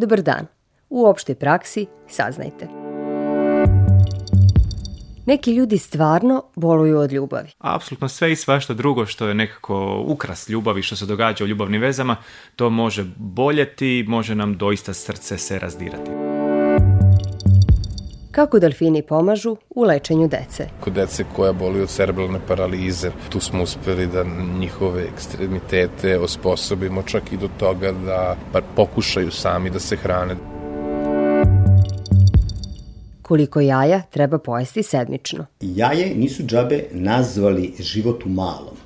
Dobar dan. U opštoj praksi saznajte. Neki ljudi stvarno boluju od ljubavi. Apsolutno sve i svašta drugo što je nekako ukras ljubavi, što se događa u ljubavnim vezama, to može boljeti, može nam doista srce se razdirati kako delfini pomažu u lečenju dece. Kod dece koja boli od cerebralne paralize, tu smo uspeli da njihove ekstremitete osposobimo čak i do toga da pokušaju sami da se hrane. Koliko jaja treba pojesti sedmično? Jaje nisu džabe nazvali život u malom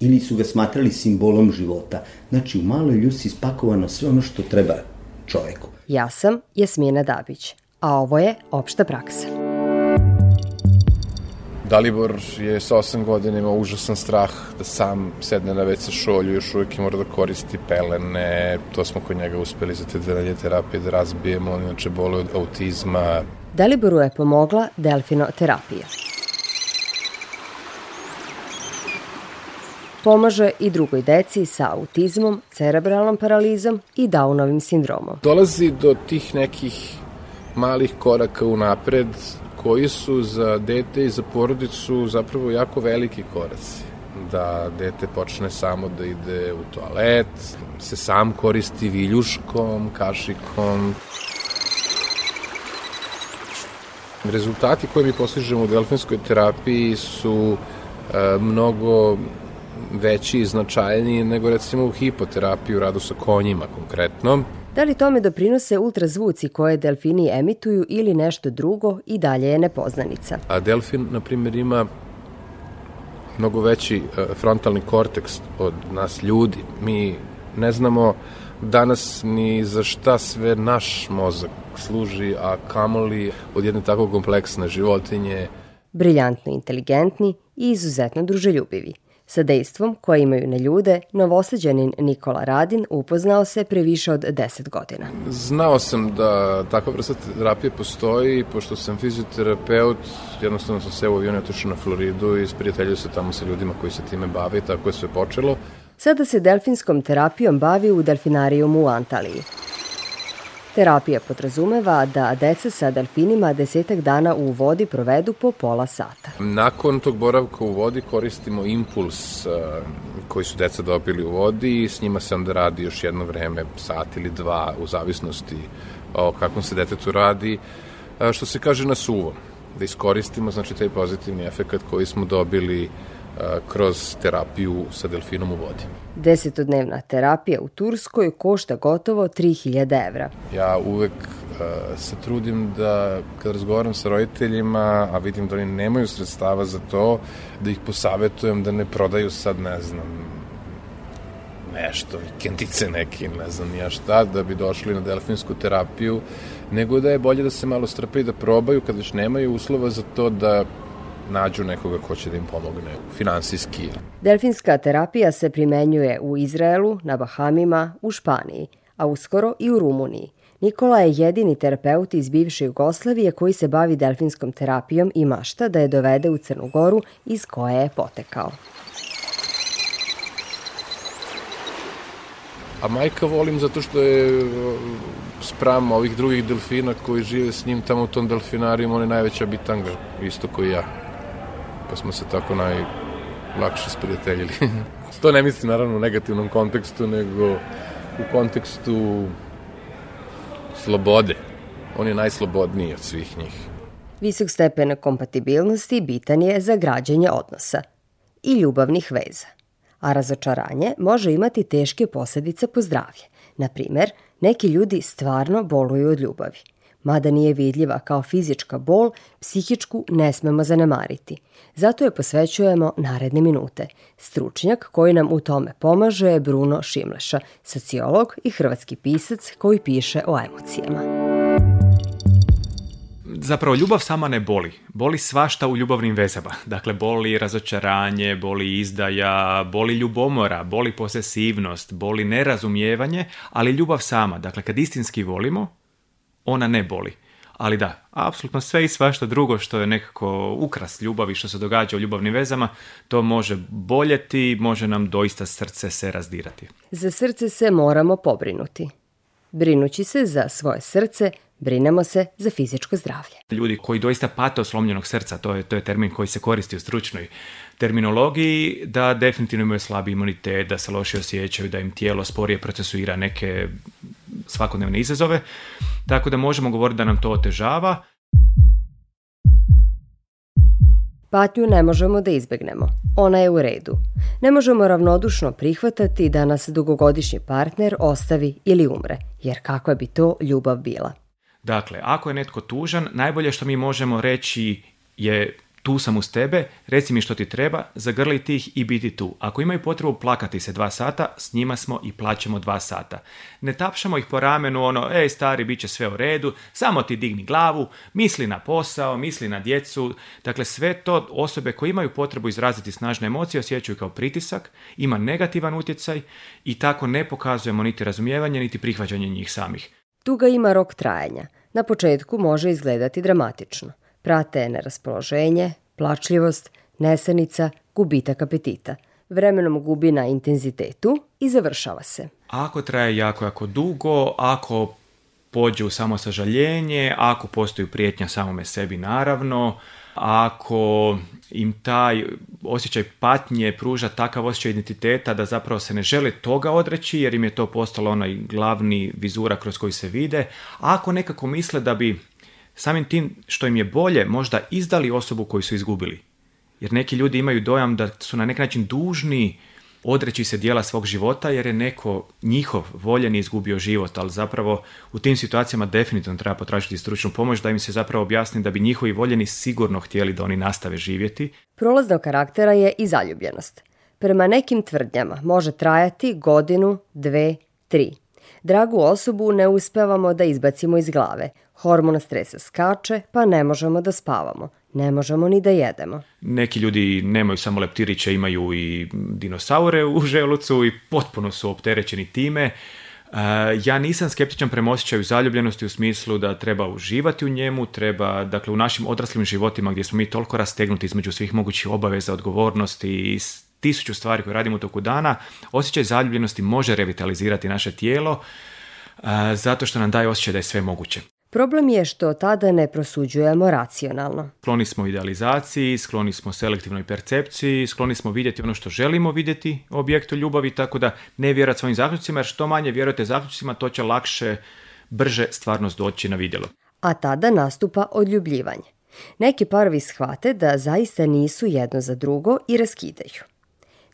ili su ga smatrali simbolom života. Znači, u maloj ljusi ispakovano sve ono što treba čoveku. Ja sam Jasmina Dabić, a ovo je opšta praksa. Dalibor je sa osam godina imao užasan strah da sam sedne na WC šolju, još uvijek mora da koristi pelene, to smo kod njega uspeli za te terapije da razbijemo, on inače boli od autizma. Daliboru je pomogla delfinoterapija. pomaže i drugoj deci sa autizmom, cerebralnom paralizom i Downovim sindromom. Dolazi do tih nekih malih koraka napred koji su za dete i za porodicu zapravo jako veliki koraci da dete počne samo da ide u toalet, se sam koristi viljuškom, kašikom. Rezultati koje mi postižemo u delfinskoj terapiji su e, mnogo veći i značajniji nego recimo u hipoterapiji u radu sa konjima konkretno. Da li tome doprinose ultrazvuci koje delfini emituju ili nešto drugo i dalje je nepoznanica. A delfin, na primjer, ima mnogo veći e, frontalni korteks od nas ljudi. Mi ne znamo danas ni za šta sve naš mozak služi, a kamoli od jedne tako kompleksne životinje. Briljantno inteligentni i izuzetno druželjubivi – sa dejstvom koje imaju na ljude, novosađanin Nikola Radin upoznao se pre više od deset godina. Znao sam da takva vrsta terapije postoji, pošto sam fizioterapeut, jednostavno sam se u avionu otišao na Floridu i sprijateljio se tamo sa ljudima koji se time bave i tako je sve počelo. Sada se delfinskom terapijom bavi u delfinarijom u Antaliji. Terapija podrazumeva da deca sa delfinima desetak dana u vodi provedu po pola sata. Nakon tog boravka u vodi koristimo impuls eh, koji su deca dobili u vodi i s njima se onda radi još jedno vreme, sat ili dva, u zavisnosti o kakvom se detetu radi, eh, što se kaže na suvo, Da iskoristimo znači, taj pozitivni efekt koji smo dobili kroz terapiju sa delfinom u vodi. Desetodnevna terapija u Turskoj košta gotovo 3000 evra. Ja uvek e, se trudim da kad razgovaram sa roditeljima, a vidim da oni nemaju sredstava za to, da ih posavetujem da ne prodaju sad, ne znam, nešto, kentice neke, ne znam ja šta, da bi došli na delfinsku terapiju, nego da je bolje da se malo strpe i da probaju kad već nemaju uslova za to da nađu nekoga ko će da im pomogne finansijski. Delfinska terapija se primenjuje u Izraelu, na Bahamima, u Španiji, a uskoro i u Rumuniji. Nikola je jedini terapeut iz bivše Jugoslavije koji se bavi delfinskom terapijom i mašta da je dovede u Crnu Goru iz koje je potekao. A majka volim zato što je uh, spram ovih drugih delfina koji žive s njim tamo u tom delfinariju on je najveća bitanga, isto koji ja pa smo se tako najlakše sprijateljili. to ne mislim naravno u negativnom kontekstu, nego u kontekstu slobode. On je najslobodniji od svih njih. Visok stepen kompatibilnosti bitan je za građenje odnosa i ljubavnih veza. A razočaranje može imati teške posljedice po zdravlje. Naprimjer, neki ljudi stvarno boluju od ljubavi – Mada nije vidljiva kao fizička bol, psihičku ne smemo zanemariti. Zato je posvećujemo naredne minute. Stručnjak koji nam u tome pomaže je Bruno Šimleša, sociolog i hrvatski pisac koji piše o emocijama. Zapravo, ljubav sama ne boli. Boli svašta u ljubavnim vezama. Dakle, boli razočaranje, boli izdaja, boli ljubomora, boli posesivnost, boli nerazumijevanje, ali ljubav sama. Dakle, kad istinski volimo, ona ne boli. Ali da, apsolutno sve i svašta drugo što je nekako ukras ljubavi, što se događa u ljubavnim vezama, to može boljeti, može nam doista srce se razdirati. Za srce se moramo pobrinuti. Brinući se za svoje srce, brinemo se za fizičko zdravlje. Ljudi koji doista pate od slomljenog srca, to je, to je termin koji se koristi u stručnoj terminologiji, da definitivno imaju slabi imunitet, da se loše osjećaju, da im tijelo sporije procesuira neke svakodnevne izazove tako da možemo govoriti da nam to otežava. Patnju ne možemo da izbegnemo. Ona je u redu. Ne možemo ravnodušno prihvatati da nas dugogodišnji partner ostavi ili umre, jer kakva bi to ljubav bila. Dakle, ako je netko tužan, najbolje što mi možemo reći je tu sam uz tebe, reci mi što ti treba, zagrliti ih i biti tu. Ako imaju potrebu plakati se dva sata, s njima smo i plaćemo dva sata. Ne tapšamo ih po ramenu, ono, ej stari, bit će sve u redu, samo ti digni glavu, misli na posao, misli na djecu. Dakle, sve to osobe koje imaju potrebu izraziti snažne emocije osjećaju kao pritisak, ima negativan utjecaj i tako ne pokazujemo niti razumijevanje, niti prihvaćanje njih samih. Tuga ima rok trajanja. Na početku može izgledati dramatično. Prate neraspoloženje, plačljivost, nesenica, gubitak apetita. Vremenom gubi na intenzitetu i završava se. Ako traje jako, jako dugo, ako pođe u samosažaljenje, ako postoji prijetnja samome sebi naravno, ako im taj osjećaj patnje pruža takav osjećaj identiteta da zapravo se ne žele toga odreći jer im je to postalo onaj glavni vizura kroz koji se vide, ako nekako misle da bi samim tim što im je bolje možda izdali osobu koju su izgubili. Jer neki ljudi imaju dojam da su na neki način dužni odreći se dijela svog života jer je neko njihov voljeni izgubio život, ali zapravo u tim situacijama definitivno treba potražiti stručnu pomoć da im se zapravo objasni da bi njihovi voljeni sigurno htjeli da oni nastave živjeti. Prolaz do karaktera je i zaljubljenost. Prema nekim tvrdnjama može trajati godinu, dve, tri. Dragu osobu ne uspevamo da izbacimo iz glave. Hormon stresa skače, pa ne možemo da spavamo, ne možemo ni da jedemo. Neki ljudi nemaju samo leptiriće, imaju i dinosaure u želucu i potpuno su opterećeni time. E, ja nisam skeptičan prema osjećaju zaljubljenosti u smislu da treba uživati u njemu, treba, dakle, u našim odraslim životima gdje smo mi toliko rastegnuti između svih mogućih obaveza, odgovornosti i tisuću stvari koje radimo u toku dana, osjećaj zaljubljenosti može revitalizirati naše tijelo e, zato što nam daje osjećaj da je sve moguće. Problem je što tada ne prosuđujemo racionalno. Skloni smo idealizaciji, skloni smo selektivnoj percepciji, skloni smo vidjeti ono što želimo vidjeti u objektu ljubavi, tako da ne vjerat svojim zaključcima, jer što manje vjerujete zaključcima, to će lakše, brže stvarnost doći na vidjelo. A tada nastupa odljubljivanje. Neki parovi shvate da zaista nisu jedno za drugo i raskidaju.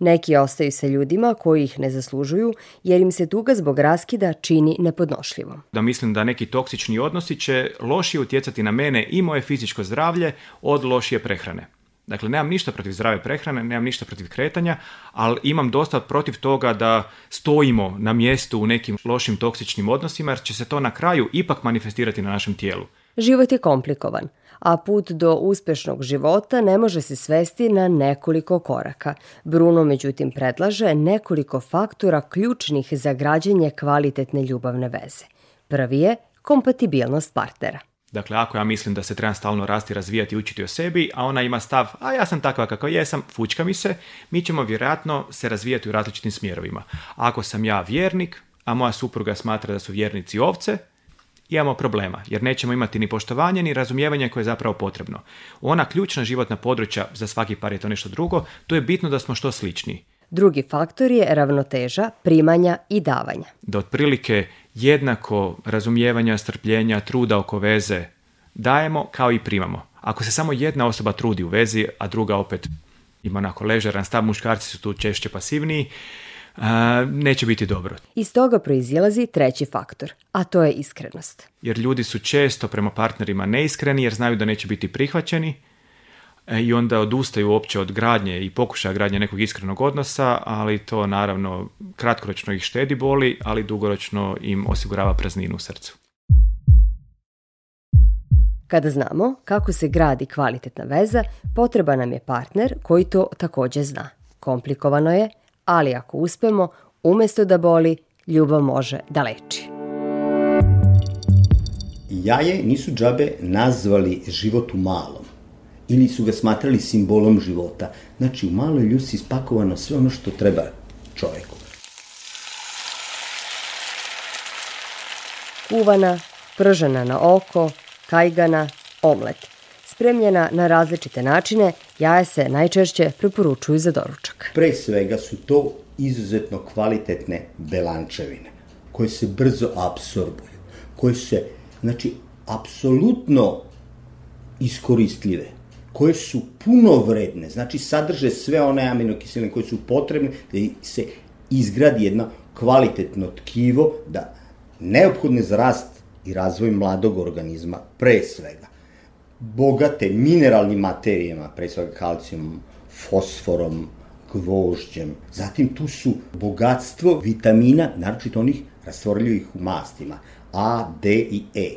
Neki ostaju sa ljudima koji ih ne zaslužuju jer im se tuga zbog raskida čini nepodnošljivo. Da mislim da neki toksični odnosi će lošije utjecati na mene i moje fizičko zdravlje od lošije prehrane. Dakle, nemam ništa protiv zdrave prehrane, nemam ništa protiv kretanja, ali imam dosta protiv toga da stojimo na mjestu u nekim lošim toksičnim odnosima jer će se to na kraju ipak manifestirati na našem tijelu. Život je komplikovan a put do uspešnog života ne može se svesti na nekoliko koraka. Bruno međutim predlaže nekoliko faktora ključnih za građenje kvalitetne ljubavne veze. Prvi je kompatibilnost partnera. Dakle, ako ja mislim da se treba stalno rasti, razvijati i učiti o sebi, a ona ima stav, a ja sam takva kako jesam, fučka mi se, mi ćemo vjerojatno se razvijati u različitim smjerovima. Ako sam ja vjernik, a moja supruga smatra da su vjernici ovce, imamo problema, jer nećemo imati ni poštovanje, ni razumijevanje koje je zapravo potrebno. Ona ključna životna područja, za svaki par je to nešto drugo, tu je bitno da smo što slični. Drugi faktor je ravnoteža primanja i davanja. Da otprilike jednako razumijevanja, strpljenja, truda oko veze dajemo kao i primamo. Ako se samo jedna osoba trudi u vezi, a druga opet ima onako ležeran stav, muškarci su tu češće pasivniji, neće biti dobro. Iz toga proizilazi treći faktor, a to je iskrenost. Jer ljudi su često prema partnerima neiskreni jer znaju da neće biti prihvaćeni e, i onda odustaju uopće od gradnje i pokušaja gradnje nekog iskrenog odnosa, ali to naravno kratkoročno ih štedi boli, ali dugoročno im osigurava prazninu u srcu. Kada znamo kako se gradi kvalitetna veza, potreba nam je partner koji to također zna. Komplikovano je, ali ako uspemo, umesto da boli, ljubav može da leči. Jaje nisu džabe nazvali život u malom ili su ga smatrali simbolom života. Znači, u maloj ljusi ispakovano sve ono što treba čoveku. Kuvana, pržena na oko, kajgana, omlet – Spremljena na različite načine, jaje se najčešće preporučuju za doručak. Pre svega su to izuzetno kvalitetne belančevine koje se brzo apsorbuju, koje se, znači, apsolutno iskoristljive, koje su puno vredne, znači sadrže sve one aminokiseline koje su potrebne da se izgradi jedno kvalitetno tkivo da neophodne za rast i razvoj mladog organizma pre svega bogate mineralnim materijama, pre svega fosforom, gvožđem. Zatim tu su bogatstvo vitamina, naročito onih rastvorljivih u mastima, A, D i E.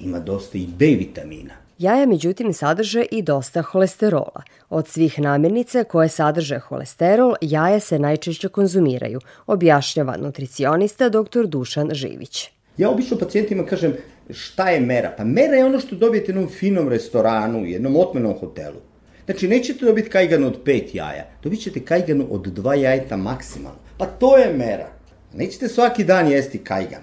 Ima dosta i B vitamina. Jaja međutim sadrže i dosta holesterola. Od svih namirnica koje sadrže holesterol, jaja se najčešće konzumiraju, objašnjava nutricionista dr. Dušan Živić. Ja obično pacijentima kažem šta je mera? Pa mera je ono što dobijete u jednom finom restoranu, u jednom otmenom hotelu. Znači, nećete dobiti kajganu od pet jaja, dobit ćete kajganu od dva jajta maksimalno. Pa to je mera. Nećete svaki dan jesti kajgan,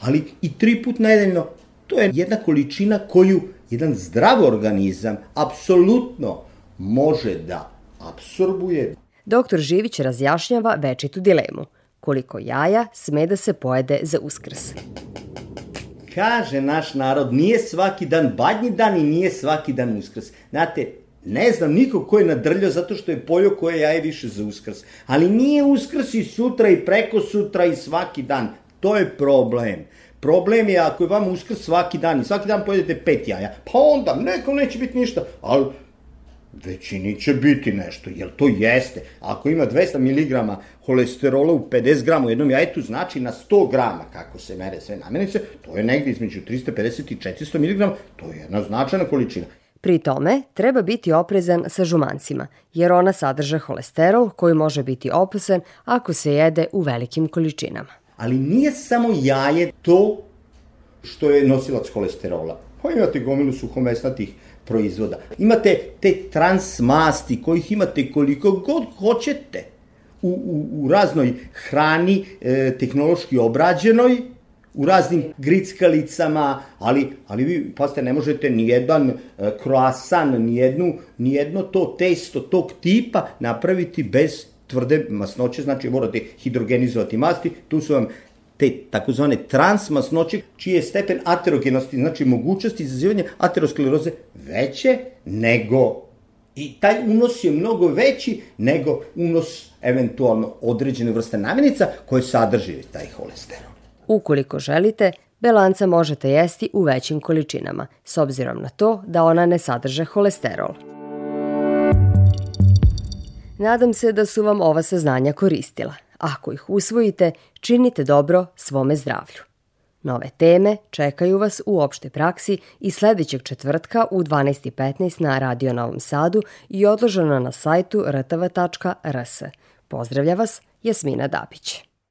ali i tri put nedeljno. To je jedna količina koju jedan zdrav organizam apsolutno može da absorbuje. Doktor Živić razjašnjava večitu dilemu. Koliko jaja sme da se pojede za uskrs? kaže naš narod, nije svaki dan badnji dan i nije svaki dan uskrs. Znate, ne znam nikog ko je nadrljao zato što je poljo koje jaje više za uskrs. Ali nije uskrs i sutra i preko sutra i svaki dan. To je problem. Problem je ako je vam uskrs svaki dan i svaki dan pojedete pet jaja. Pa onda, nekom neće biti ništa. Ali većini će biti nešto, jer to jeste. Ako ima 200 mg holesterola u 50 g u jednom jajetu, znači na 100 g kako se mere sve namenice, to je negdje između 350 i 400 mg, to je jedna značajna količina. Pri tome, treba biti oprezan sa žumancima, jer ona sadrže holesterol koji može biti opasan ako se jede u velikim količinama. Ali nije samo jaje to što je nosilac holesterola. Pa imate gomilu suhomesnatih proizvoda. Imate te transmasti kojih imate koliko god hoćete u, u, u raznoj hrani e, tehnološki obrađenoj, u raznim grickalicama, ali, ali vi pazite, ne možete nijedan e, kroasan, ni nijedno to testo tog tipa napraviti bez tvrde masnoće, znači morate hidrogenizovati masti, tu su vam te takozvane transmasnoće, čiji je stepen aterogenosti, znači mogućnosti izazivanja ateroskleroze veće nego i taj unos je mnogo veći nego unos eventualno određene vrste namirnica koje sadrži taj holesterol. Ukoliko želite, belanca možete jesti u većim količinama, s obzirom na to da ona ne sadrže holesterol. Nadam se da su vam ova saznanja koristila. Ako ih usvojite, činite dobro svome zdravlju. Nove teme čekaju vas u opšte praksi i sljedećeg četvrtka u 12.15 na Radio Novom Sadu i odloženo na sajtu rtv.rs. Pozdravlja vas Jasmina Dabić.